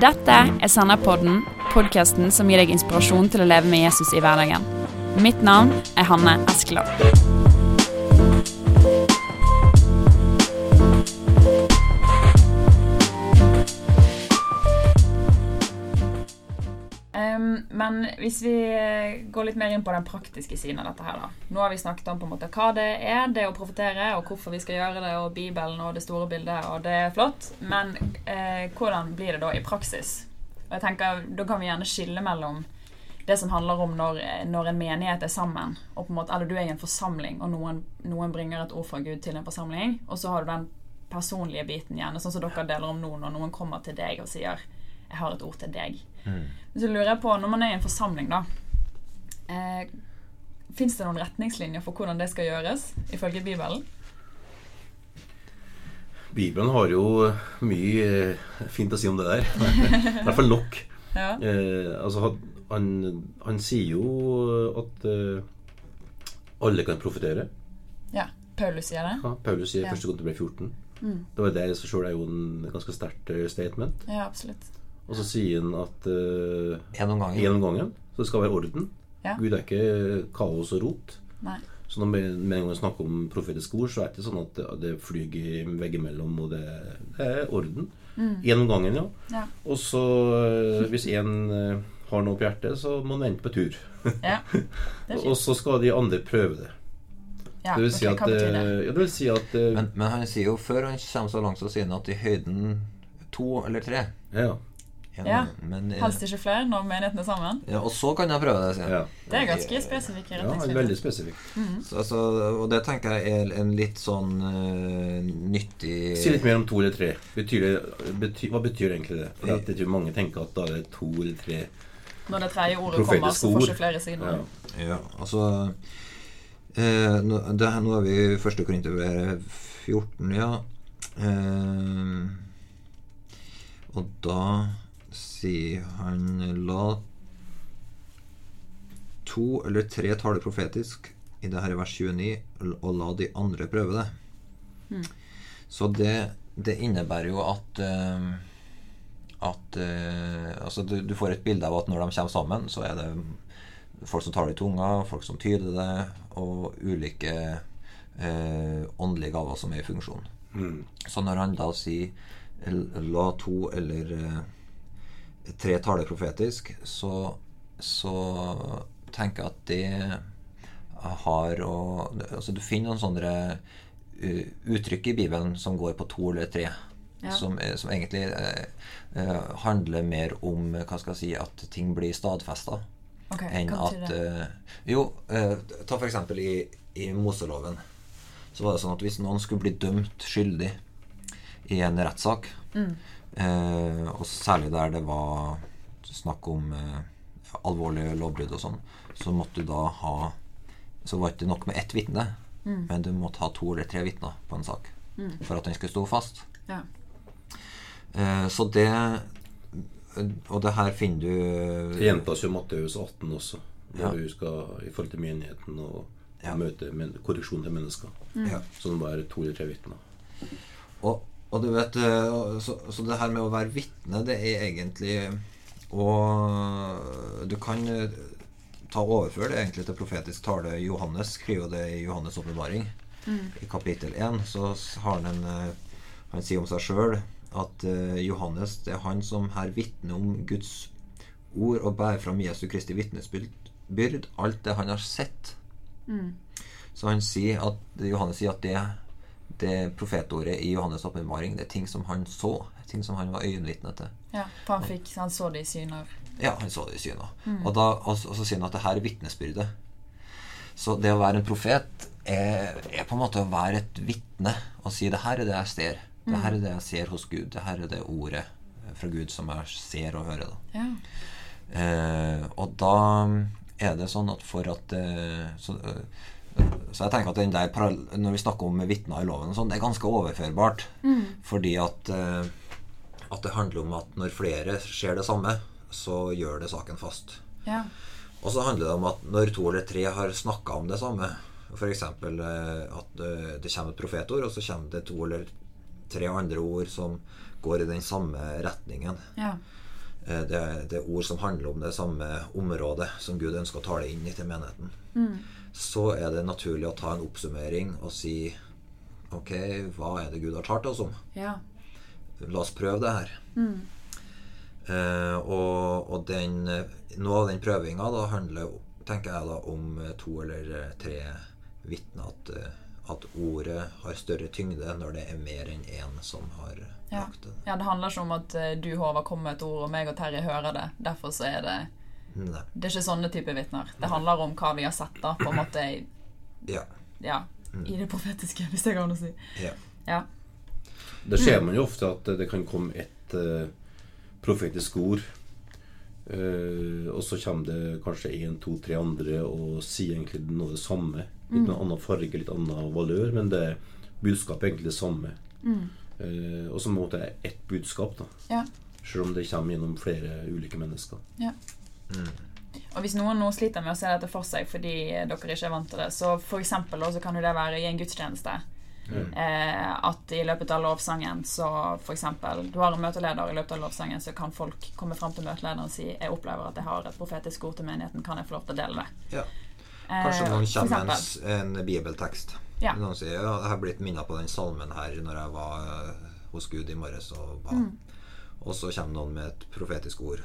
Dette er Sanderpodden, podkasten som gir deg inspirasjon til å leve med Jesus i hverdagen. Mitt navn er Hanne Eskeland. Hvis vi eh, går litt mer inn på den praktiske siden av dette her, da. Nå har vi snakket om på en måte hva det er, det å profetere, og hvorfor vi skal gjøre det, og Bibelen og det store bildet, og det er flott. Men eh, hvordan blir det da i praksis? Og jeg tenker, Da kan vi gjerne skille mellom det som handler om når, når en menighet er sammen, og på en måte, eller du er i en forsamling, og noen, noen bringer et ord fra Gud til en forsamling, og så har du den personlige biten, gjerne sånn som dere deler om nå, når noen kommer til deg og sier 'Jeg har et ord til deg'. Mm. Så lurer jeg på, når man er i en forsamling, da eh, Fins det noen retningslinjer for hvordan det skal gjøres, ifølge Bibelen? Bibelen har jo mye eh, fint å si om det der. I hvert fall nok. Ja. Eh, altså, han, han, sier jo at eh, alle kan profetere. Ja. Paulus sier det. Ja, Paulus sier ja. første gang det ble 14. Mm. Det var det seg sjøl er jo en ganske sterkt eh, statement. Ja, absolutt og så sier han at uh, En om gangen. En om gangen. Så det skal være orden. Ja. Gud er ikke kaos og rot. Nei. Så når vi med en gang snakker om profetisk ord, så er det ikke sånn at det flyr veggimellom, og det, det, er orden. Mm. En om gangen, ja. ja. Og så uh, hvis en uh, har noe på hjertet, så må han vente på tur. ja. og så skal de andre prøve det. Ja, det vil si at, det? Ja, det vil si at men, men, han sier jo før han kommer så langt, så sier han at i høyden to eller tre. Ja. Ja, men, eh, Helst ikke flere når menigheten er sammen. Ja, Og så kan jeg prøve det. Ja. Det er ganske spesifikt. Ja, veldig spesifikk. Mm. Så, altså, og det tenker jeg er en litt sånn uh, nyttig Si litt mer om to eller tre. Betyr det, bety, hva betyr egentlig det? For at tror mange tenker at da er det to eller tre Når det tredje ordet kommer, så får ikke flere sider. Ja. ja, altså uh, nå, det, nå er vi i første Korinterbrev 14, ja. Uh, og da sier han La to eller tre tale profetisk i det her vers 29, og la de andre prøve det. Mm. Så det, det, innebærer jo at uh, at uh, altså du, du, får et bilde av at når de kommer sammen, så er det folk som tar det i tunga, folk som tyder det, og ulike uh, åndelige gaver som er i funksjon. Mm. Så når han da sier la to eller tre taler profetisk, så, så tenker jeg at det har å Altså, du finner noen sånne uh, uttrykk i Bibelen som går på to eller tre. Ja. Som, som, egentlig uh, uh, handler mer om hva skal jeg si, at ting blir stadfesta. Okay, enn at Jo, ta for eksempel i, i Moseloven. Så var det sånn at hvis noen skulle bli dømt skyldig i en rettssak, mm. Eh, og særlig der det var snakk om eh, alvorlige lovbrudd og sånn, så måtte du da ha Så var det ikke nok med ett vitne, mm. men du måtte ha to eller tre vitner på en sak mm. for at den skulle stå fast. Ja. Eh, så det Og det her finner du Det gjentas jo Matteus 18 også, når ja. du skal i forhold til menigheten og ja. møte korreksjon til mennesker. Mm. Så det var to eller tre vitner. Og og du vet, eh, så, så, det her med å være vitne, det er egentlig Og du kan eh, ta overføre det egentlig til profetisk tale. Johannes skriver det i Johannes' åpenbaring. Mm. I kapittel 1 så har han en eh, Han sier om seg sjøl at Johannes det er han som her vitner om Guds ord og bærer fram Jesu Kristi vitnesbyrd, alt det han har sett. Mm. Så han sier at Johannes sier at det det profetordet i Johannes' åpenbaring, det er ting som han så. Ting som han var øyenvitne til. Ja, for han, fikk, han så det i syner? Ja, han så det i syner. Mm. Og, da, og, og, så sier han at det her er vitnesbyrdet. Så det å være en profet er, er, på en måte å være et vitne og si det her er det jeg ser. Det her er det jeg ser hos Gud. Det her er det ordet fra Gud som jeg ser og hører. Da. Ja. Eh, og da er det sånn at for at eh, så, eh, så jeg tenker at den der, Når vi snakker om vitner i loven, og sånn, det er ganske overførbart. Mm. Fordi at, uh, at, det handler om at når flere ser det samme, så gjør det saken fast. Ja. Og så handler det om at når to eller tre har snakka om det samme, f.eks. Eh, at uh, det kommer et profetord, og så kommer det to eller tre andre ord som går i den samme retningen. Ja. eh, det, det, er ord som handler om det samme området som Gud ønsker å tale inn i til menigheten, mm. Så er det naturlig å ta en oppsummering og si Ok, hva er det Gud har talt oss om? Ja. La oss prøve det her. Mm. Eh, og, og den, noe av den prøvinga da handler tenker jeg da om to eller tre vitner. At, at ordet har større tyngde når det er mer enn én som har ja. ja. det handler ikke om at du Håvard kommer med et ord, og meg og Terje hører det. Derfor så er det Nei. Det er ikke sånne type vitner. Det handler om hva vi har sett, da, på en måte Ja. ja mm. I det profetiske, hvis det går an å si. Ja. ja. Det ser man jo ofte at det kan komme et uh, profetisk ord, uh, og så kommer det kanskje én, to, tre andre og sier egentlig noe det samme. Litt mm. annen farge, litt annen valør, men det budskapet er egentlig det samme. Mm. Uh, og så måtte jeg ett budskap, da. Ja. Selv om det kommer gjennom flere ulike mennesker. Ja. Mm. Og Hvis noen nå sliter med å se dette for seg fordi dere ikke er vant til det, så for eksempel, også kan jo det være i en gudstjeneste. Mm. Eh, at i løpet av lovsangen så for eksempel, Du har en møteleder, i løpet av lovsangen så kan folk komme fram til møtelederen og si jeg opplever at jeg har et profetisk ord til menigheten, kan jeg få lov til å dele det? Ja. Kanskje noen eh, kommer med en, en bibeltekst. Ja. Noen sier jeg har blitt minnet på den salmen her når jeg var uh, hos Gud i morges og ba. Mm. Og så kommer noen med et profetisk ord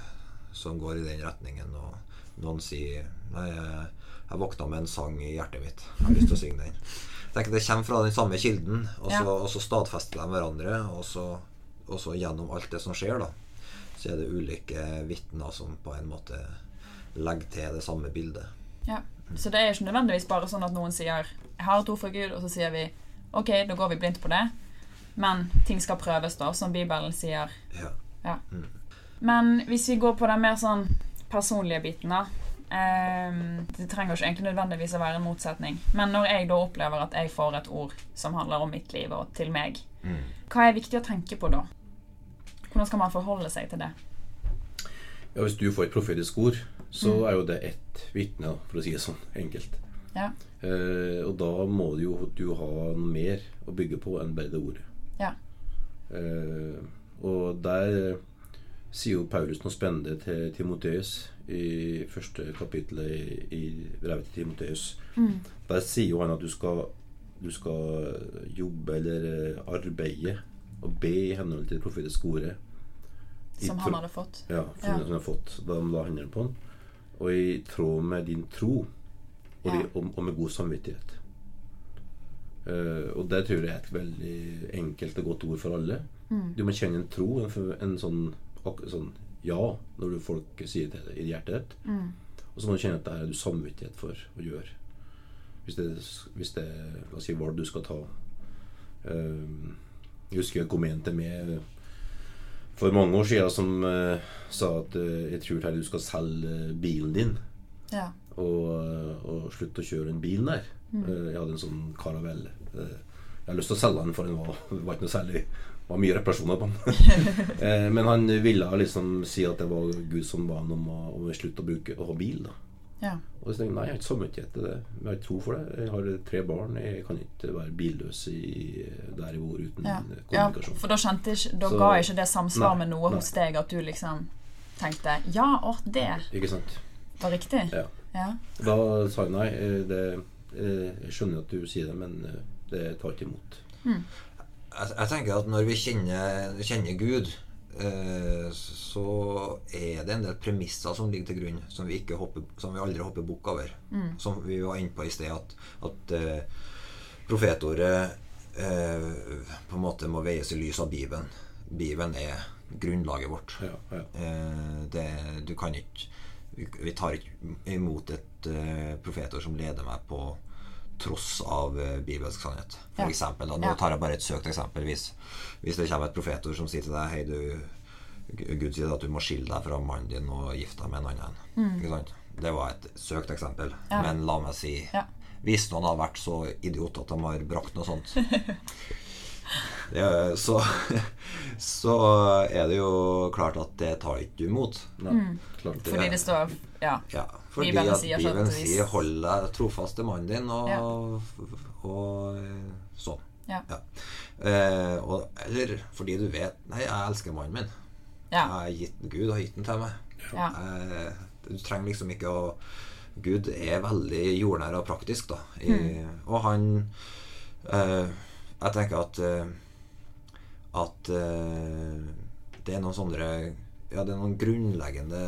som går i den retningen, og noen sier Nei, jeg, våkna med en sang i hjertet mitt. Jeg har lyst til å synge den. Jeg Det kommer fra den samme kilden, og så, og så stadfester de hverandre. Og så, og så, gjennom alt det som skjer, da, så er det ulike vitner som på en måte legger til det samme bildet. Ja. Så det er ikke nødvendigvis bare sånn at noen sier 'Jeg har et ord fra Gud', og så sier vi 'Ok, da går vi blindt på det'. Men ting skal prøves, da, som Bibelen sier. Ja. ja. Mm. Men hvis vi går på den mer sånn personlige biten, da um, Det trenger ikke egentlig nødvendigvis å være en motsetning. Men når jeg da opplever at jeg får et ord som handler om mitt liv og til meg, mm. hva er viktig å tenke på da? Hvordan skal man forholde seg til det? Ja, Hvis du får et profetisk ord, så mm. er jo det ett vitne, for å si det sånn enkelt. Ja. Eh, og da må du jo du ha noe mer å bygge på enn bare det ordet. Ja. Eh, og der sier jo Paulus noe spennende til Timoteus i første kapittel i, i brevet til Timoteus. Mm. Der sier jo han at du skal, du skal jobbe eller eh, arbeide og be i henhold til det profetiske ordet som han hadde fått. Ja, som ja. han hadde fått da han la hendene på han. Og i tråd med din tro, og, ja. de, og, og med god samvittighet. Uh, og det tror jeg er et veldig enkelt og godt ord for alle. Mm. Du må kjenne en tro, en, en sånn, sånn, ja, når du folk sier det i hjertet ditt. Mm. Og så må du kjenne at det her er du samvittighet for å gjøre. Hvis det, hvis det la oss si, valg du skal ta. Uh, jeg husker jeg kom inn til meg for mange år siden som uh, sa at uh, jeg tror du skal selge bilen din. Ja. Og, og, slutte å kjøre den bilen der. Mm. jeg hadde en sånn karavell. jeg har lyst til å selge den, for den var, var ikke noe særlig var mye reparasjoner på han. men han ville liksom si at det var Gud som ba han om å, om å slutte å bruke å ha bil. da ja. Og så tenkte jeg nei, jeg har ikke samvittighet til det. Jeg har ikke tro for det. Jeg har tre barn. Jeg kan ikke være billøs i, der jeg bor uten ja. kommunikasjon. Ja, for da, kjente ikke, da så, ga ikke det samsvar nei, med noe nei. hos deg at du liksom tenkte Ja, å, det Ikke sant? var riktig? Ja. ja. Da sa jeg nei. Eh, det, eh, jeg skjønner at du sier det, men eh, det tar ikke imot. Mm. Jeg, jeg, tenker at når vi kjenner, kjenner Gud Eh, så er det en del premisser som ligger til grunn, som vi, hopper, som vi aldri hopper bukk over. Mm. Som vi var inne på i sted, at, at uh, profetordet eh, på en måte må veies i lys av Bibelen. Bibelen er grunnlaget vårt. Ja, ja. Uh, det, du kan ikke Vi tar ikke imot et profetord som leder meg på tross av uh, bibelsk sannhet. For ja. eksempel, da, Nå tar jeg bare et søkt eksempel. Hvis, hvis det kommer et profetord som sier til deg Hei, du Gud sier at du må skille deg fra mannen din og gifte deg med en annen. Mm. Det var et søkt eksempel. Ja. Men la meg si ja. Hvis noen har vært så idiot at de har brakt noe sånt det, så, så er det jo klart at det tar ikke du imot. Mm. Fordi det står Ja. ja fordi Bibelen at sier Bibelen sier 'hold deg trofast til mannen din', og, ja. og sånn. Ja. ja. Eh, og, eller fordi du vet 'Nei, jeg elsker mannen min'. Ja. Gitt, Gud har gitt den til meg. Ja. Eh, du trenger liksom ikke å Gud er veldig jordnær og praktisk, da. I, mm. Og han eh, Jeg tenker at eh, at eh, det er noen sånne Ja, det er noen grunnleggende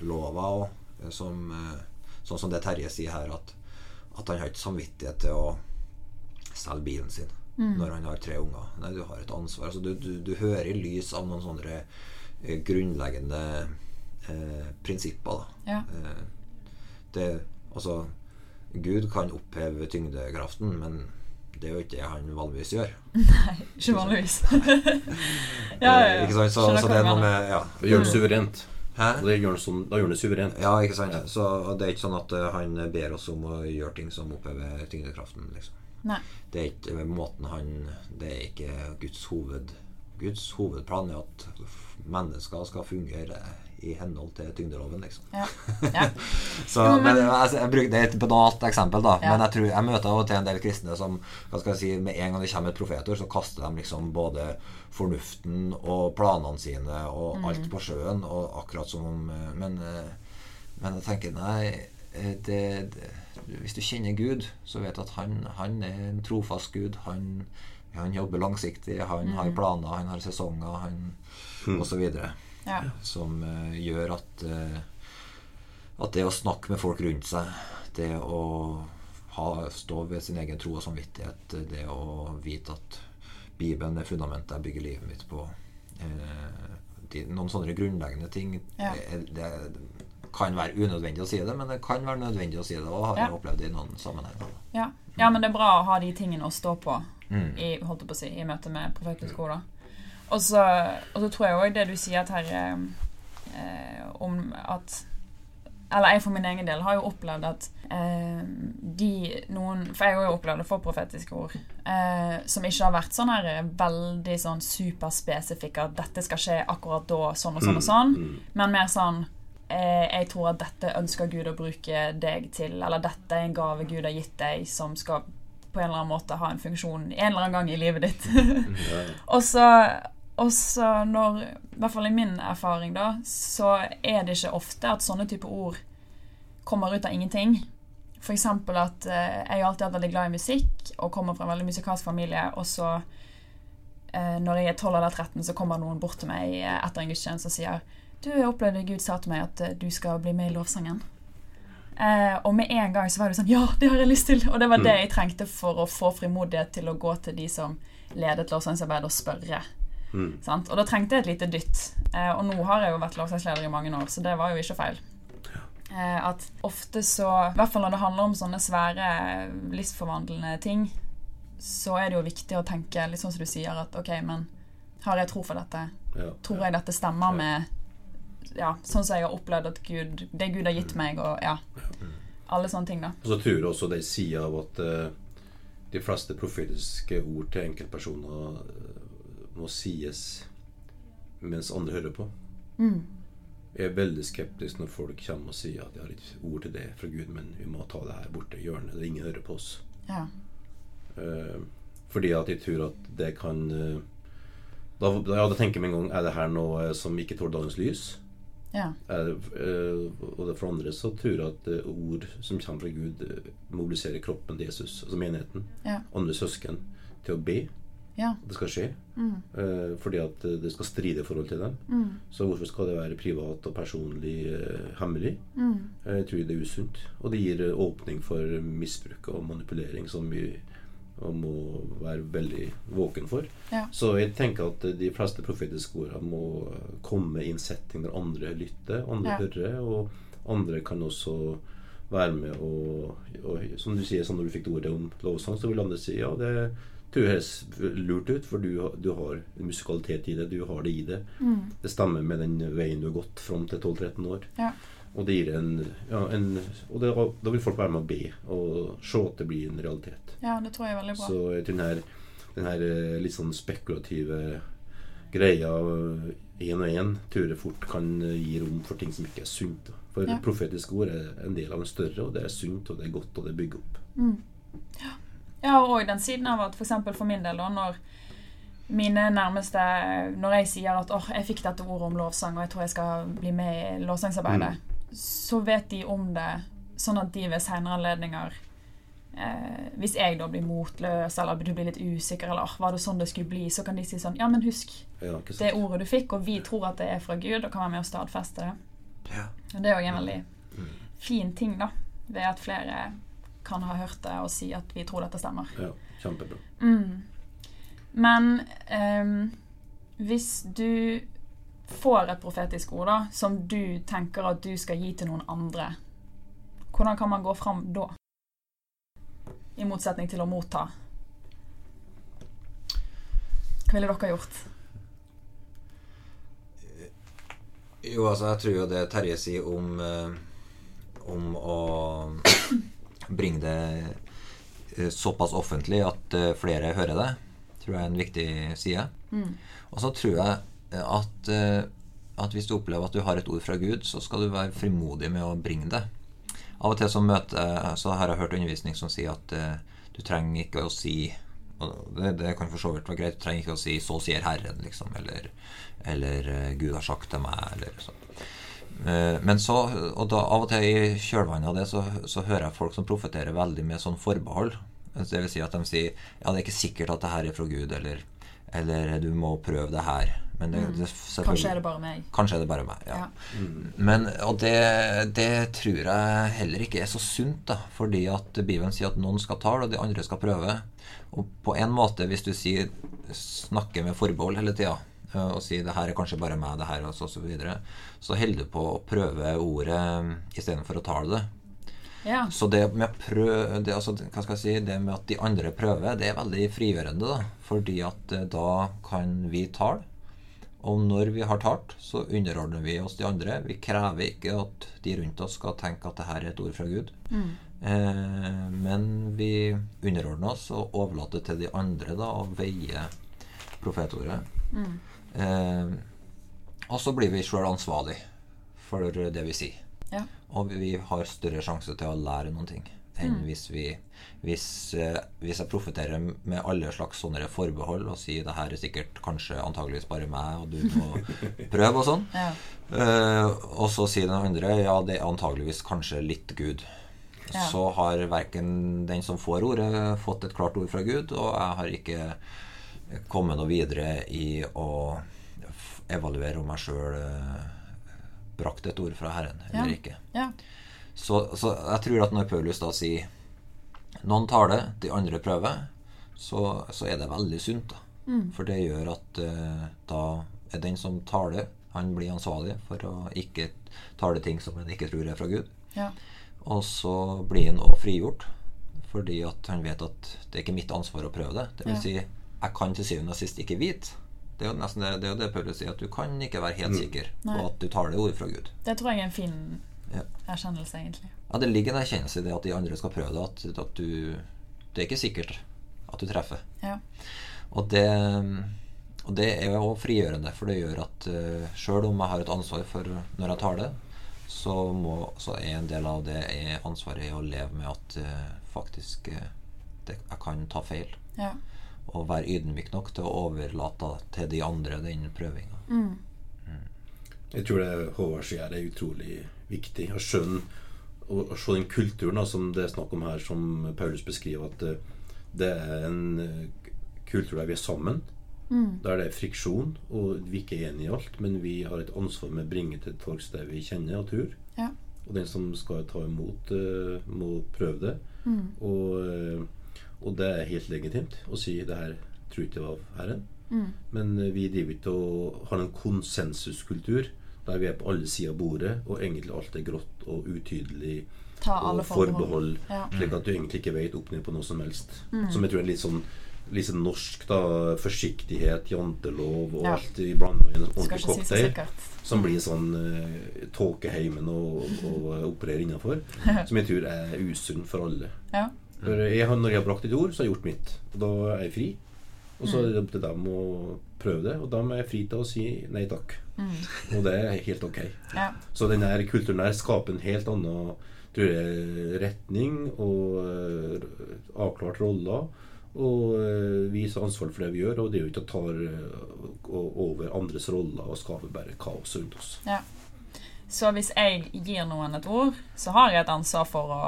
livslover òg, eh, som eh, Sånn som det Terje sier her, at, at han har ikke samvittighet til å selge bilen sin mm. når han har tre unger. Nei, du har et ansvar. Altså, du, du, du hører i lys av noen sånne grunnleggende eh, prinsipper. Ja. Eh, det, altså Gud kan oppheve tyngdekraften, men det er jo ikke det han vanligvis gjør. Nei, ikke vanligvis. ja, ja, ja. Ikke sant? Så, så, det er noe med ja. Det gjør det suverent. Hæ? Det gjør han sånn, da gjør det suverent. Ja, ikke sant. Så det er ikke sånn at uh, han ber oss om å gjøre ting som opphever tyngdekraften. Liksom. Nei. Det er ikke måten han Det er ikke Guds hoved Guds hovedplan er at mennesker skal fungere i henhold til tyngdeloven, liksom. Ja. Ja. så, men, men, altså, jeg bruker, det er et banalt eksempel, da. Ja. Men jeg tror jeg møter av og til en del kristne som hva skal jeg si, med en gang det kommer et profetord, så kaster de liksom både fornuften og planene sine og mm. alt på sjøen. Og akkurat som om eh, men, eh, men, jeg tenker nei eh, det, det, Hvis du kjenner Gud, så vet du at han, han er en trofast Gud. Han, han jobber langsiktig, han mm. har planer, han har sesonger, han mm. osv ja. som uh, gjør at uh, at det å snakke med folk rundt seg, det å ha, stå ved sin egen tro og samvittighet, det å vite at Bibelen er fundamentet jeg bygger livet mitt på uh, de, Noen sånne grunnleggende ting ja. det, det kan være unødvendig å si det, men det kan være nødvendig å si det. Og har ja. jeg opplevd i noen sammenhenger. Ja. ja. men det er bra å ha de tingene å stå på mm. i, holdt på å si, i møte med profetisk ord. Og så, og så tror jeg òg det du sier, Terje, eh, om at Eller jeg for min egen del har jo opplevd at eh, de noen For jeg har jo opplevd å få profetiske ord eh, som ikke har vært sånn her veldig sånn superspesifikke at dette skal skje akkurat da, sånn og sånn og sånn, mm, mm. men mer sånn eh, jeg tror at dette ønsker Gud å bruke deg til, eller dette er en gave Gud har gitt deg, som skal på en eller annen måte ha en funksjon en eller annen gang i livet ditt. og så og så når I hvert fall i min erfaring, da, så er det ikke ofte at sånne type ord kommer ut av ingenting. Eksempel at eh, jeg har alltid vært veldig glad i musikk og kommer fra en veldig musikalsk familie. Og så, eh, når jeg er 12 eller 13, så kommer noen bort til meg eh, etter en gudstjeneste og sier Du, jeg opplevde Gud sa til meg at eh, du skal bli med i lovsangen. Eh, og med en gang så var det sånn Ja, det har jeg lyst til! Og det var det mm. jeg trengte for å få frimodighet til å gå til de som ledet lovsangsarbeid, og spørre. Mm. Og da trengte jeg et lite dytt. Eh, og nå har jeg jo vært lovsangsleder i mange år, så det var jo ikke feil. Eh, at ofte så, i hvert fall når det handler om sånne svære livsforvandlende ting, så er det jo viktig å tenke litt sånn som du sier, at ok, men har jeg tro for dette? Ja. Tror jeg dette stemmer med ja, sånn som jeg har opplevd at Gud, det Gud har gitt meg, og ja, alle sånne ting, da. Og så tror jeg også de sier av at uh, de fleste profetiske ord til enkeltpersoner må sies mens andre hører på. Mm. Jeg er veldig skeptisk når folk kommer og sier at de har et ord til det fra Gud, men vi må ta det her borte i hjørnet der ingen hører på oss. Ja. Uh, fordi at jeg tror at det kan uh, da, da, ja, da tenker jeg med en gang Er det her noe som ikke tåler dagens lys? Ja. Det, uh, og for andre så tror jeg at ord som kommer fra Gud, mobiliserer kroppen til Jesus, altså menigheten, ja. andre søsken, til å be ja. det skal skje. Mm. Eh, fordi at det skal stride i forhold til dem. Mm. Så hvorfor skal det være privat og personlig eh, hemmelig? Mm. Eh, jeg tror det er usunt. Og det gir eh, åpning for misbruk og manipulering som vi må være veldig våken for. Ja. Så jeg tenker at de fleste profetiske ordene må komme i en setting der andre lytter, andre ja. hører, og andre kan også være med og, og Som du sier, sånn når du fikk ordet om lovsang, så vil andre si ja, det tror jeg høres lurt ut, for du, du, har musikalitet i det. Du har det i det. Mm. Det stemmer med den veien du har gått fram til 12-13 år. Ja. Og det en, ja, en Og det, da vil folk være med å be og se at det blir en realitet. Ja, det tror jeg er veldig bra. Så den her, den her eh, litt sånn spekulative greia én og én tror jeg fort kan gi rom for ting som ikke er sunt. For ja. profetiske ord er en del av en større, og det er sunt, og det er godt, og det bygger opp. Mm. Ja. Ja, og den siden av at f.eks. For, for min del, da, når, mine nærmeste Når jeg sier at åh, jeg fikk dette ordet om lovsang, og jeg tror jeg skal bli med i lovsangsarbeidet, mm. Så vet de om det, sånn at de ved senere anledninger eh, Hvis jeg da blir motløs, eller du blir litt usikker, eller var det sånn det skulle bli, så kan de si sånn Ja, men husk ja, det ordet du fikk, og vi tror at det er fra Gud, og kan være med å stadfeste det. Ja. Og det er òg en veldig mm. fin ting, da, ved at flere kan ha hørt det og si at vi tror dette stemmer. Ja, kjempebra. Mm. Men eh, hvis du får et profetisk ord da, som du tenker at du skal gi til noen andre, hvordan kan man gå fram da? I motsetning til å motta. Hva ville dere gjort? Jo, altså, jeg tror jo det Terje sier om, eh, om å bringe det eh, såpass offentlig at eh, flere hører det tror jeg er en viktig side. Mm. Og så tror jeg at, eh, at, hvis du opplever at du har et ord fra Gud, så skal du være frimodig med å bringe det. Av og til så, møter, så har jeg hørt undervisning som sier at uh, du trenger ikke å si og det, det, kan for så vidt være greit. Du trenger ikke å si 'så sier Herren', liksom, eller, eller uh, 'Gud har sagt til meg', eller sånn. Men så, og da av og til i kjølvannet av det, så, så hører jeg folk som profeterer veldig med sånn forbehold. Det vil si at de sier ja, det er ikke sikkert at det her er fra Gud, eller, eller du må prøve det her. Men det, det, kanskje er det bare meg. Kanskje er det bare meg, ja. ja. Men, og det, det, tror jeg heller ikke er så sunt, da. Fordi at Bibelen sier at noen skal tale, og de andre skal prøve. Og på en måte, hvis du sier, snakker med forbehold hele tida, eh, og sier 'det her er kanskje bare meg', det her, og så, og så videre, så holder du på å prøve ordet istedenfor å tale det. Ja. Så det med, prøv, det, altså, si, det med at de andre prøver, det er veldig frigjørende. da Fordi at eh, da kan vi tale. Og når vi har talt, så underordner vi oss de andre. Vi krever ikke at de rundt oss skal tenke at det her er et ord fra Gud. Mm. Eh, men vi underordner oss og overlater til de andre da å veie profetordet. Mm. Eh, og så blir vi sjøl ansvarlig for det vi sier. Ja. Og vi har større sjanse til å lære noen ting enn mm. hvis vi hvis, eh, hvis jeg profeterer med alle slags sånne forbehold og sier det her er sikkert kanskje antageligvis bare meg, og du må prøve og sånn. Ja. Uh, og så sier den andre ja, det er antageligvis kanskje litt Gud. Ja. Så har verken den som får ordet, fått et klart ord fra Gud, og jeg har ikke kommet noe videre i å evaluere om jeg sjøl brakte et ord fra Herren eller ja. ikke. Ja. Så, så, jeg tror at når Paulus da sier noen taler, de andre prøver, så, så er det veldig sunt. da. Mm. For det gjør at uh, da er den som taler, han blir ansvarlig for å ikke tale ting som han ikke tror er fra Gud. Ja. Og så blir han òg frigjort, fordi at han vet at det er ikke mitt ansvar å prøve det. Det vil ja. si, jeg kan til syvende og sist ikke vite det er jo nesten det, det, er det Paulus sier, at du kan ikke være helt mm. sikker på at du tar det ordet fra Gud. Det tror jeg er en fin ja. erkjennelse, egentlig. Ja, det ligger en erkjennelse i det at de andre skal prøve det. At, at du Det er ikke sikkert at du treffer. Ja. Og det og det er jo frigjørende, for det gjør at uh, eh, sjøl om jeg har et ansvar for når jeg tar det, så, må, så er en del av det er ansvaret i å leve med at uh, faktisk uh, det, jeg kan ta feil. Ja og være ydmyk nok til å overlate til de andre den prøvinga. Mm. Jeg tror det Håvard sier, er utrolig viktig. Å skjønne å se den kulturen da, som det er snakk om her, som Paulus beskriver, at det, eh, er en eh, kultur der vi er sammen. Mm. Der det er friksjon, og vi ikke er enige i alt, men vi har et ansvar med å bringe til folk der vi kjenner og tror. Ja. Og den som skal ta imot, uh, må prøve det. Mm. Og og det er helt legitimt å si det her tror ikke det var Herren. Mm. Men eh, vi driver ikke og har en konsensuskultur der vi er på alle sider av bordet, og egentlig alt er grått og utydelig og forbehold, ja. slik at du egentlig ikke vet opp ned på noe som helst. Mm. Som jeg tror er litt sånn litt sånn norsk, da. Forsiktighet, jantelov og ja. alt i blanda i en ordentlig cocktail. Si som blir sånn uh, tåkeheimen og, og opererer innafor. som jeg tror er usunn for alle. Ja. For jeg, når jeg har brakt et ord, så har jeg gjort mitt. Og da er jeg fri. Og så er det opp til dem å prøve det, og da er jeg fri til å si nei takk. Mm. Og det er helt ok. Ja. Så denne kulturen der skaper en helt annen tror jeg, retning og uh, avklart roller. Og uh, vi ansvar for det vi gjør, og det er jo ikke å ta over andres roller og skape bare kaos rundt oss. Ja. Så hvis jeg gir noen et ord, så har jeg et ansvar for å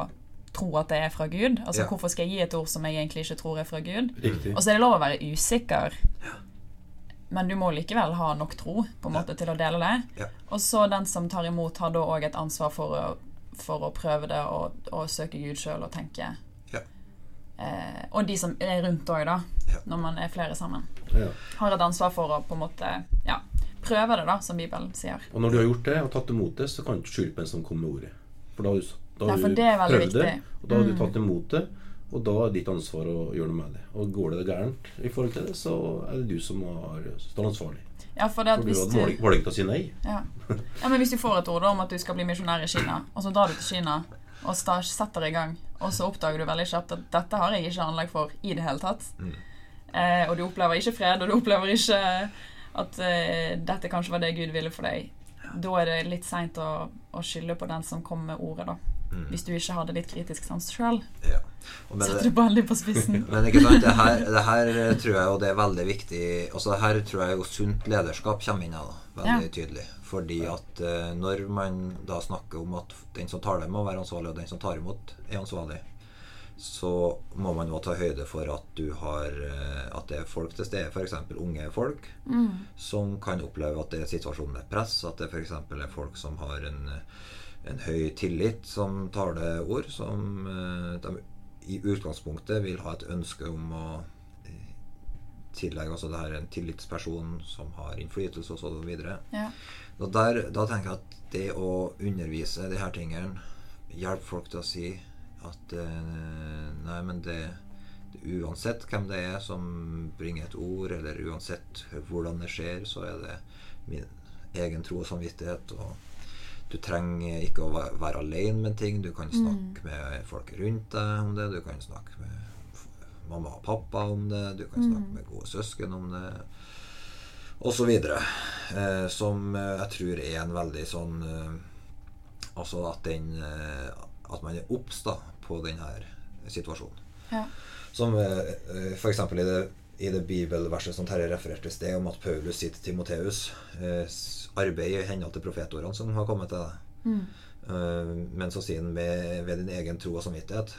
tro at det er fra Gud. Altså ja. Hvorfor skal jeg gi et ord som jeg egentlig ikke tror er fra Gud? Riktig. Og så er det lov å være usikker. Men du må likevel ha nok tro på en måte ja. til å dele det. Ja. Og så den som tar imot, har da òg et ansvar for å, for å, prøve det og, og søke Gud sjøl og tenke. Ja. Eh, og de som er rundt òg, da, når man er flere sammen. Har et ansvar for å på en måte ja, prøve det, da, som Bibelen sier. Og når du har gjort det og tatt imot det, så kan du ikke skylde på en som kommer med ordet. For da har du, da har du prøvd viktig. det, og da har du mm. tatt imot det. Og da er ditt ansvar å gjøre noe med det. Og går det gærent i forhold til det, så er det du som har, står ansvarlig. Ja, for, det at for du har valgt å si nei. Ja. ja. men hvis du får et ord om at du skal bli misjonær i Kina, og så drar du til Kina og setter i gang, og så oppdager du veldig kjapt at dette har jeg ikke anlegg for i det hele tatt. Mm. Eh, og du opplever ikke fred, og du opplever ikke at eh, dette kanskje var det Gud ville for deg. Da er det litt seint å, å skylde på den som kom med ordet, da. Mm. Hvis du ikke hadde litt kritisk sans sjøl. Ja. Satte du ballen på spissen. men ikke sant, det her, det her, tror jeg jo det er veldig viktig Også her tror jeg jo sunt lederskap kommer inn her, veldig ja. tydelig. Fordi at uh, når man da snakker om at den som tar det, må være ansvarlig, og den som tar imot, er ansvarlig, så må man jo ta høyde for at du har uh, At det er folk til stede, f.eks. unge folk, mm. som kan oppleve at det er situasjonen med press, at det f.eks. er folk som har en en høy tillit som taleord, som eh, de i utgangspunktet vil ha et ønske om å eh, tillegge altså det her en tillitsperson som har innflytelse osv. Ja. Og der, da tenker jeg at det å undervise de her tingene hjelper folk til å si at eh, nei, men det, det, Uansett hvem det er som bringer et ord, eller uansett hvordan det skjer, så er det min egen tro og samvittighet. og du trenger ikke å være alene med ting. Du kan mm. snakke mm. med folk rundt deg om det. Du kan snakke med mamma og pappa om det. Du kan snakke mm. med gode søsken om det. Og så videre. Eh, som jeg tror er en veldig sånn eh, Altså at den eh, At man er obs på denne situasjonen. Ja. Som eh, eh f.eks. i det i det bibelverset som Terje refererte i sted, om at Paulus sier til Timoteus eh, arbeid i henhold til profetordene som har kommet til deg. Mm. Uh, men så sier han ved, ved, din egen tro og samvittighet.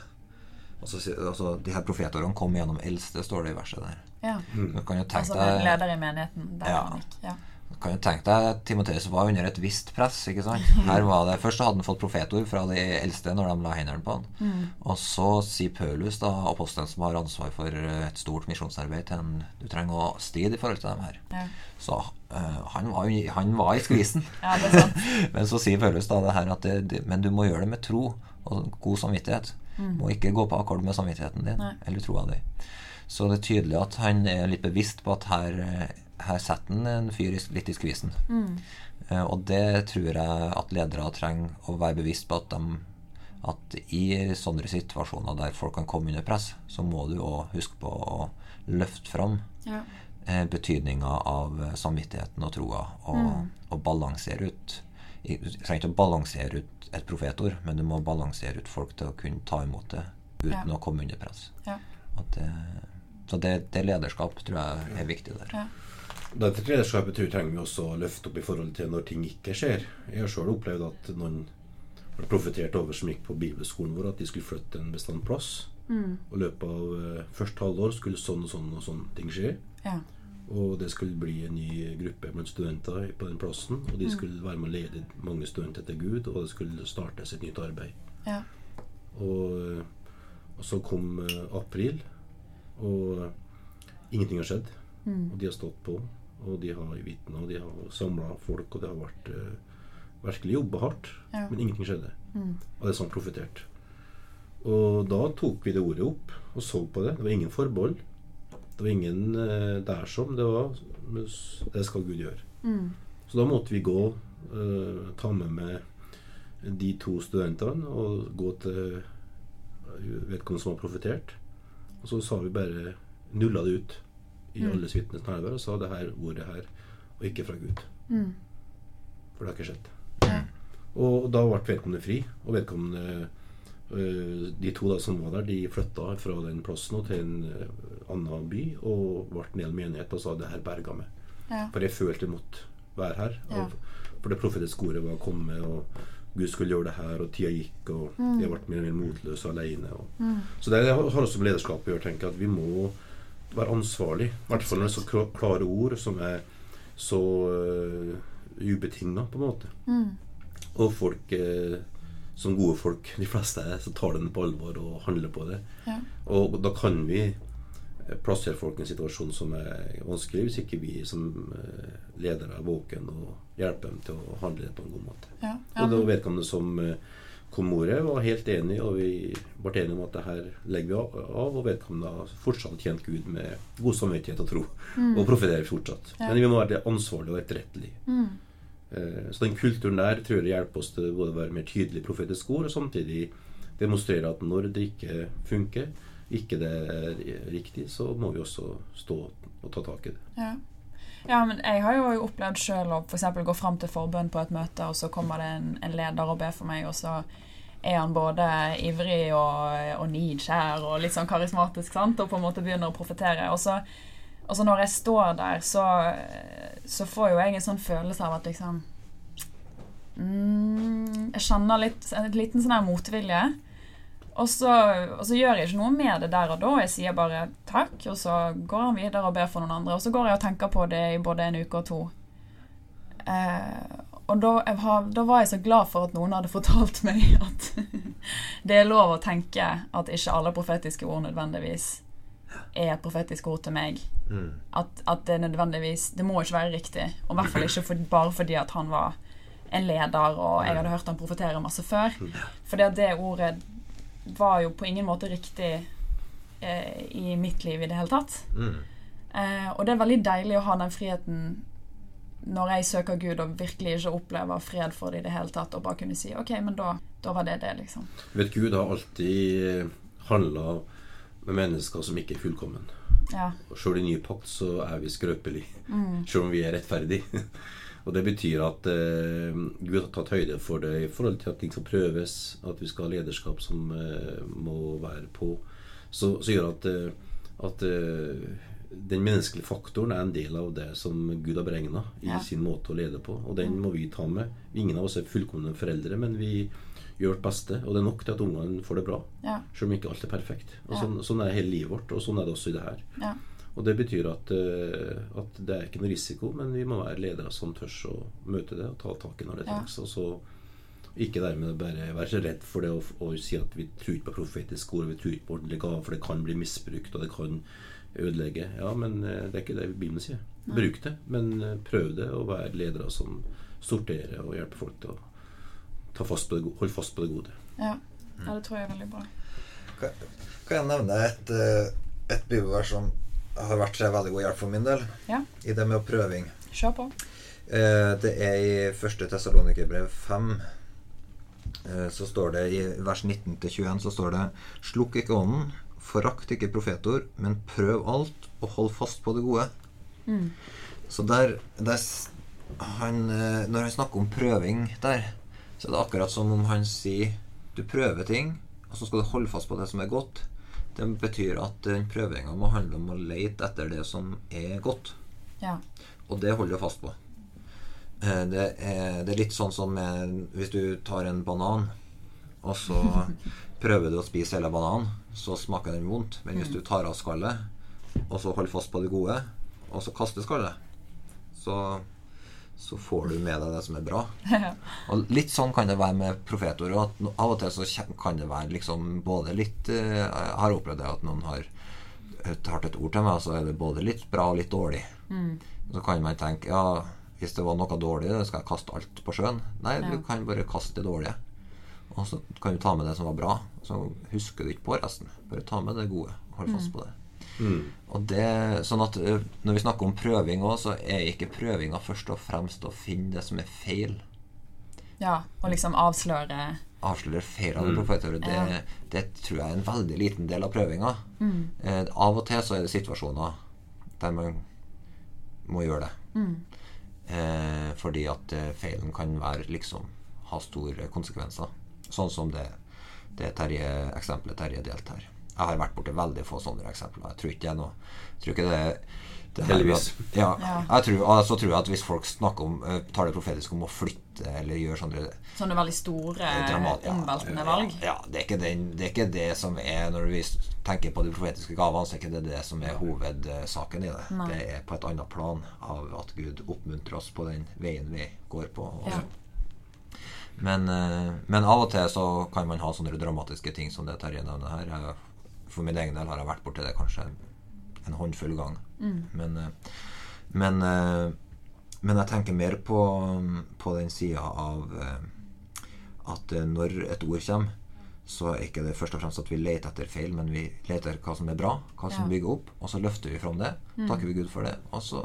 Altså, altså, de her profetordene kom gjennom eldste, står det i verset der. Ja. Mm. altså deg leder i menigheten. Der ja. gikk. Ja kan jo tenke deg Timoteus var under et visst press. ikke sant? Her var det, Først hadde han fått profetord fra de eldste når de la hendene på han. Mm. Og så sier Paulus, da, apostelen som har ansvar for et stort misjonsarbeid, til en du trenger å stride i forhold til dem her. Ja. Så uh, han, var han var i skvisen. ja, men så sier Paulus da det her at det, det, men du må gjøre det med tro og god samvittighet. Mm. Må ikke gå på akkord med samvittigheten din Nei. eller troa di. Så det er tydelig at han er litt bevisst på at her her setter han en fyr litt i skvisen. Mm. Uh, og det tror jeg at ledere trenger å være bevisst på at, de, at i sånne situasjoner der folk kan komme under press, så må du òg huske på å løfte fram ja. uh, betydninga av samvittigheten og troa, og, mm. og balansere ut Du trenger ikke å balansere ut et profetord, men du må balansere ut folk til å kunne ta imot det uten ja. å komme under press. Ja. Det, så det, det, lederskap tror jeg er viktig der. Ja. Dette lederskapet tror jeg trenger vi også å løfte opp i forhold til når ting ikke skjer. Jeg har sjøl opplevd at noen har profetert over som gikk på bibelskolen vår, at de skulle flytte en bestand plass. Mm. Og i løpet av uh, første halvår skulle sånn og sånn og sånn ting skje. Ja. Og det skulle bli en ny gruppe blant studenter på den plassen. Og de mm. skulle være med å lede mange studenter til Gud, og det skulle startes et nytt arbeid. Ja. Og, eh, og, så kom uh, april, og ingenting har skjedd. Mm. Og de har stått på. Og de har vitna, og de har samla folk, og det har vært uh, virkelig jobba hardt. Ja. Men ingenting skjedde. Mm. Og det er sånn profetert. Og da tok vi det ordet opp og så på det. Det var ingen forbehold. Det var ingen uh, der som. Det var Det skal Gud gjøre. Mm. Så da måtte vi gå, uh, ta med meg de to studentene og gå til vedkommende som har profetert. Og så sa vi bare Nulla det ut i mm. alles vitnes nærvær og sa det her ordet her, og ikke fra Gud. Mm. For det har ikke skjedd. Ja. Og da ble vedkommende fri, og vedkommende de to da som var der, de flytta fra den plassen til en annen by og ble en hel menighet og sa det her berga meg. Ja. For jeg følte jeg måtte være her. Ja. For det profetiske ordet var kommet, og Gud skulle gjøre det her, og tida gikk, og mm. jeg ble mer og mer motløs og alene. Mm. Så det har også med lederskap å gjøre, tenker at vi må være ansvarlig. I hvert fall når det er så klare ord som er så uh, ubetinga, på en måte. Mm. Og folk uh, som gode folk, de fleste er, så tar den på alvor og handler på det. Ja. Og da kan vi plassere folk i en situasjon som er vanskelig, hvis ikke vi som uh, ledere er våken og hjelper dem til å handle på en god måte. Ja. Ja. Og det vedkommende som kom ordet, var helt enig, og vi ble enige om at det her legger vi av. Og vedkommende har fortsatt tjent Gud med god samvittighet og tro. Mm. Og profeterer fortsatt. Ja. Men vi må være ansvarlige og etterrettelige. Mm. Eh, så den kulturen der tror jeg hjelper oss til både å være mer tydelig profetisk ord, og samtidig demonstrere at når det ikke funker, ikke det er riktig, så må vi også stå og ta tak i det. Ja. Ja, men jeg har jo opplevd sjøl å f.eks. gå fram til forbønn på et møte, og så kommer det en, en, leder og ber for meg, og så er han både ivrig og, og nidkjær og litt sånn karismatisk, sant, og på en måte begynner å profetere. Og så, og så når jeg står der, så, så, får jo jeg en sånn følelse av at liksom mm, Jeg kjenner litt, en liten sånn her motvilje. Og så, og så, gjør jeg ikke noe med det der og da. Jeg sier bare takk, og så går han videre og ber for noen andre. Og så går jeg og tenker på det i både en uke og to. Eh, og da, har, da, var jeg så glad for at noen hadde fortalt meg at det er lov å tenke at ikke alle profetiske ord nødvendigvis er et profetisk ord til meg. Mm. At, at, det nødvendigvis Det må ikke være riktig. Og i hvert fall ikke for, bare fordi at han var en leder, og jeg hadde hørt han profetere masse før. Fordi at det ordet var jo på ingen måte riktig eh, i mitt liv i det hele tatt. Mm. Eh, og det er veldig deilig å ha den friheten når jeg søker Gud og virkelig ikke opplever fred for det i det hele tatt, og bare kunne si OK, men da, da var det det, liksom. Vet Gud har alltid handla med mennesker som ikke er fullkommen. Ja. Sjøl i ny pakt så er vi skrøpelige. Mm. Sjøl om vi er rettferdige. Og det betyr at eh, Gud har tatt høyde for det i forhold til at ting skal prøves, at vi skal ha lederskap som eh, må være på. Så, så gjør at, eh, at eh, den menneskelige faktoren er en del av det som Gud har beregna i ja. sin måte å lede på. Og den må vi ta med. Ingen av oss er fullkomne foreldre, men vi gjør vårt beste. Og det er nok til at ungene får det bra. Ja. Selv om ikke alt er perfekt. Og sånn, sånn, er hele livet vårt, og sånn er det også i det her. Ja. Og det betyr at, eh, at, det er ikke noe risiko, men vi må være ledere som tør å møte det og ta tak i når det trengs. Ja. Og så ikke dermed bare være så redd for det å, å si at vi tror ikke på profetisk ord, vi tror ikke på ordentlig gaver, for det kan bli misbrukt, og det kan ødelegge. Ja, men eh, det er ikke det Bibelen sier. Bruk det, men eh, prøv det, og vær ledere som sorterer og hjelper folk til å ta fast på det, holde fast på det gode. Ja. ja, det tror jeg er veldig bra. Kan, kan jeg nevne et, et bibelvers som har vært til veldig god hjelp for min del ja. i det med prøving. Kjør på. Eh, det er i første Tessalonikerbrev 5 eh, så står det i vers 19-21 så står det Slukk ikke ånden, forakt ikke profetord, men prøv alt, og hold fast på det gode. Mm. Så der, der han, eh, Når han snakker om prøving der, så er det akkurat som om han sier du prøver ting, og så skal du holde fast på det som er godt. Det betyr at den prøvinga må handle om å lete etter det som er godt. Ja. Og det holder du fast på. Eh, det er, det er, litt sånn som hvis du tar en banan, og så prøver du å spise hele bananen, så smaker den vondt. Men hvis mm. du tar av skallet, og så holder fast på det gode, og så kaster skallet, så så får du med deg det som er bra. Og litt sånn kan det være med profetord. At av og til så kan det være liksom både litt eh, Jeg har opplevd det at noen har Hørt et ord til meg, så er det både litt bra og litt dårlig. Mm. Så kan man tenke ja, hvis det var noe dårlig, skal jeg kaste alt på sjøen. Nei, ja. du kan bare kaste det dårlige. Og så kan du ta med det som var bra. Så husker du ikke på resten. Bare ta med det gode. Hold fast mm. på det. Mm. Og det, sånn at Når vi snakker om prøving òg, så er ikke prøvinga først og fremst å finne det som er feil. Ja, og liksom avsløre Avsløre feilene mm. Det, det tror jeg er en veldig liten del av prøvinga. Mm. Eh, av og til så er det situasjoner der man må gjøre det. Mm. Eh, fordi at eh, feilen kan være liksom ha store konsekvenser. Sånn som det det Terje, eksempelet Terje delt her. Jeg har vært borti veldig få sånne eksempler. Jeg tror ikke det er noe tror ikke det Heldigvis. Ja, jeg tror, altså tror jeg at Hvis folk snakker om eh, tar det profetisk om å flytte eller gjøre sånne Sånne veldig store, omveltende ja, valg? Ja, det er, den, det er, ikke det som er Når vi tenker på de profetiske gavene, så er ikke det det som er hovedsaken i det. Nei. Det er på et annet plan av at Gud oppmuntrer oss på den veien vi går på. Ja. Men, eh, men, av og til så kan man ha sånne dramatiske ting som det Terje nevner her. For min egen del har jeg vært borti det kanskje en håndfull gang. Mm. Men, eh, men, eh, men, jeg tenker mer på, på den sida av eh, at når et ord kommer, så er ikke det først og fremst at vi leter etter feil, men vi leter hva som er bra, hva som ja. bygger opp, og så løfter vi fram det. Mm. Takker vi Gud for det, og så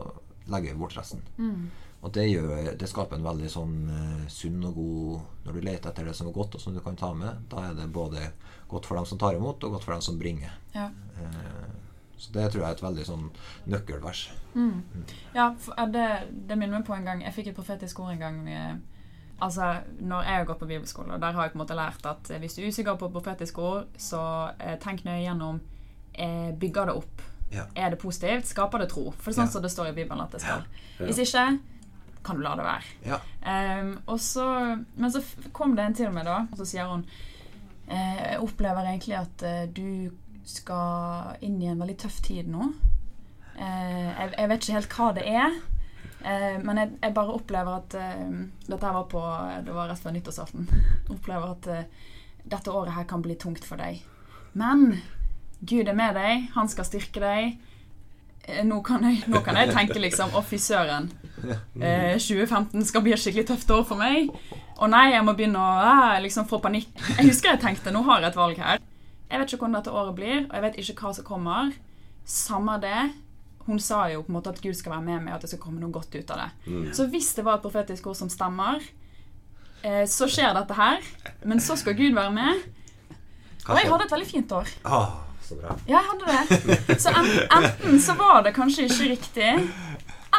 legger vi bort resten. Mm. Og det, gjør, det, skaper en veldig sånn uh, sunn og god Når du leter etter det som er godt, og som du kan ta med, da er det både godt for dem som tar imot, og godt for dem som bringer. Ja. Uh, så det tror jeg er et veldig sånn nøkkelvers. Mm. Ja, det, det, minner meg på en gang Jeg fikk et profetisk ord en gang. Eh, altså, når jeg har gått på bibelskole, og der har jeg på en måte lært at eh, hvis du er usikker på profetisk ord, så eh, tenk nøye gjennom eh, Bygger det opp? Ja. Er det positivt? Skaper det tro? For det er sånn ja. som det står i Bibelen at det skal. Hvis ikke kan du la det være. Um, og så, men så kom det en til meg, da, og så sier hun eh, Jeg opplever egentlig at eh, du skal inn i en veldig tøff tid nå. Eh, jeg, jeg, vet ikke helt hva det er. Men jeg, jeg, bare opplever at Dette var på Det var rett før nyttårsaften. Opplever at dette året her kan bli tungt for deg. Men Gud er med deg. Han skal styrke deg. Eh, nå kan, jeg, nå kan jeg tenke liksom Å, fy søren. 2015 skal bli et skikkelig tøft år for meg. Å nei, jeg må begynne å liksom få panikk. Jeg husker jeg tenkte nå har jeg et valg her. Jeg vet ikke hvordan dette året blir, og jeg vet ikke hva som kommer. Samme det. Hun sa jo på en måte at Gud skal være med meg, og at det skal komme noe godt ut av det. Mm. Så hvis det var et profetisk ord som stemmer, eh, så skjer dette her. Men så skal Gud være med. Og jeg hadde et veldig fint år. Ah, så bra. Ja, jeg hadde det. Så enten så var det kanskje ikke riktig.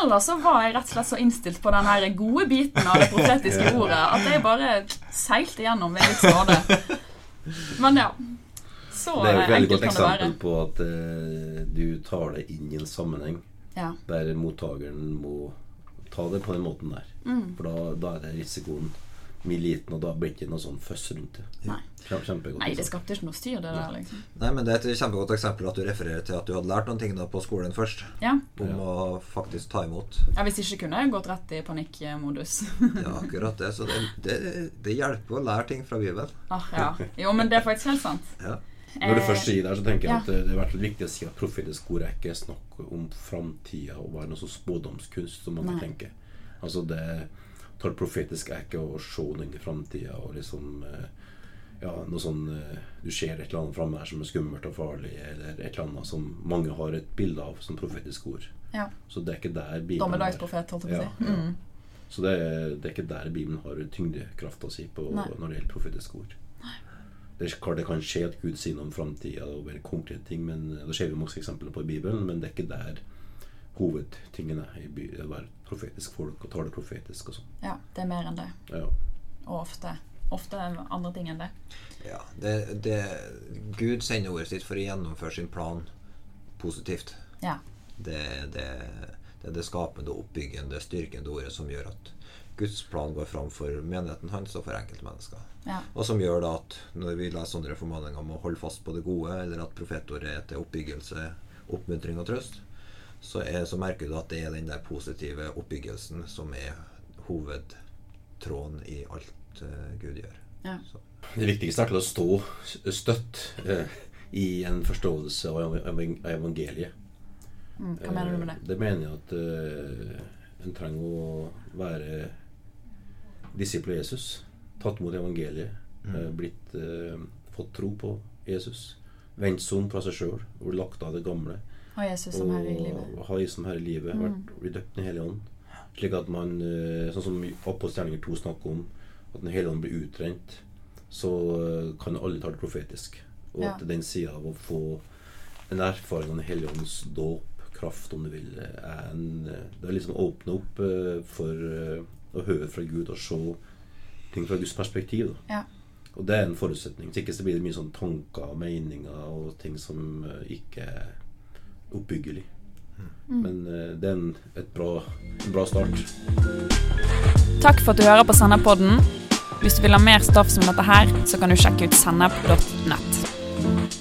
Eller så var jeg rett og slett så innstilt på den her gode biten av det profetiske ordet at jeg bare seilte gjennom ved litt nåde. Men ja. Så det er et veldig godt eksempel på at uh, du tar det inn i en sammenheng ja. der mottakeren må ta det på den måten der. Mm. For da, da, er det risikoen mye liten, og da blir det ikke noe sånn føss rundt det. Nei. Nei, det skapte ikke noe styr, det der. Liksom. Nei, men Det er et kjempegodt eksempel at du refererer til at du hadde lært noen ting da på skolen først. Ja. Om ja. å faktisk ta imot. Ja, Hvis ikke kunne jeg gått rett i panikkmodus. ja, akkurat det. Så det, det, det, hjelper å lære ting fra Bibelen. Ah, ja. Jo, men det er faktisk helt sant. Ja. Når du først sier det, så tenker jeg at det, er hvert viktig å si at profetisk ord er ikke snakk om framtida og være noe sånn spådomskunst som man tenker. Altså det profetisk er ikke å se noe inn i framtida og liksom eh, ja, noe sånn eh, Du ser et eller annet framme her som er skummelt og farlig, eller et eller annet som mange har et bilde av som profetisk ord. Ja. Så det er ikke der Bibelen Dommedagsprofet, holdt jeg på å si. Ja, mm. Så det er, det er, ikke der Bibelen har tyngdekrafta si på når det gjelder profetisk ord. Det er klart det kan skje at Gud sier noe om framtida og konkrete ting, men da ser vi mange eksempler på i Bibelen, men det er ikke der hovedtingene i i å være profetisk folk og tale profetisk og sånn. Ja, det er mer enn det. Ja. Og ofte. Ofte andre ting enn det. Ja, det, det, Gud sender ordet sitt for å gjennomføre sin plan positivt. Ja. Det, det, det er det skapende, oppbyggende, styrkende ordet som gjør at Guds plan går fram for menigheten hans og for enkeltmennesker. Ja. Og som gjør da at når vi leser sånne formaninger om å holde fast på det gode, eller at profetordet er til oppbyggelse, oppmuntring og trøst, så, er, så, merker du at det er den der positive oppbyggelsen som er hovedtråden i alt uh, Gud gjør. Ja. Det viktigste er til å stå støtt uh, i en forståelse av evangeliet. Mm, hva mener du med det? Uh, det mener jeg at uh, en trenger å være disippel av Jesus, tatt imot evangeliet, mm. Eh, blitt eh, fått tro på Jesus, vendt seg fra seg sjøl og lagt av det gamle. Ha Jesus som herre i livet. Ha Jesus som herre i livet, mm. blitt døpt Den hellige ånd. Slik at man, eh, sånn som Apostelgjerninger 2 snakker om, at Den hellige ånd blir utrent, så eh, kan alle ta det profetisk. Og ja. at den sida av å få en erfaring av Den hellige ånds dåp, kraft, om du vil, er en Det er liksom å åpne opp for å høre fra Gud og se ting fra Guds perspektiv. Ja. Og det er en forutsetning. Hvis ikke så blir det mye sånn tanker og meninger og ting som eh, ikke er oppbyggelig. Mm. Men uh, det er en, bra, en bra start. Takk for at du hører på Sennepodden. Hvis du vil ha mer stoff som dette her, så kan du sjekke ut sennep.nett.